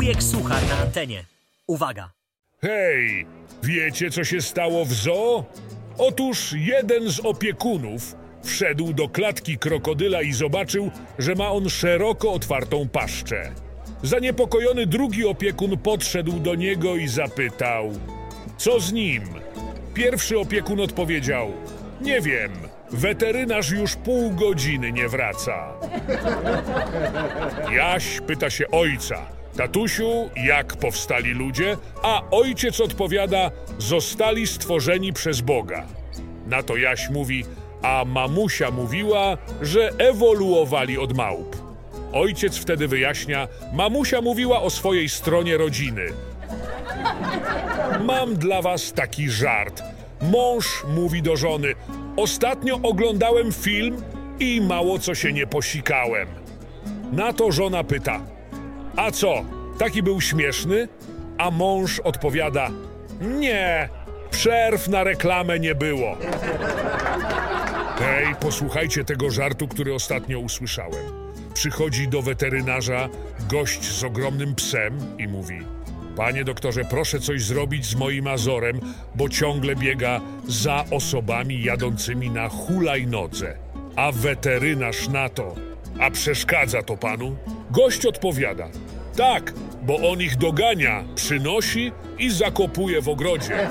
Człowiek suchar na antenie. Uwaga. Hej, wiecie co się stało w zoo? Otóż jeden z opiekunów wszedł do klatki krokodyla i zobaczył, że ma on szeroko otwartą paszczę. Zaniepokojony drugi opiekun podszedł do niego i zapytał: Co z nim? Pierwszy opiekun odpowiedział: Nie wiem, weterynarz już pół godziny nie wraca. Jaś pyta się ojca: Tatusiu, jak powstali ludzie? A ojciec odpowiada: Zostali stworzeni przez Boga. Na to Jaś mówi: A mamusia mówiła, że ewoluowali od małp. Ojciec wtedy wyjaśnia: Mamusia mówiła o swojej stronie rodziny. Mam dla was taki żart. Mąż mówi do żony: Ostatnio oglądałem film i mało co się nie posikałem. Na to żona pyta: A co, taki był śmieszny? A mąż odpowiada: Nie, przerw na reklamę nie było. Hej, posłuchajcie tego żartu, który ostatnio usłyszałem. Przychodzi do weterynarza gość z ogromnym psem i mówi: Panie doktorze, proszę coś zrobić z moim azorem, bo ciągle biega za osobami jadącymi na hulajnodze. A weterynarz na to: A przeszkadza to panu? Gość odpowiada: Tak, bo on ich dogania, przynosi i zakopuje w ogrodzie.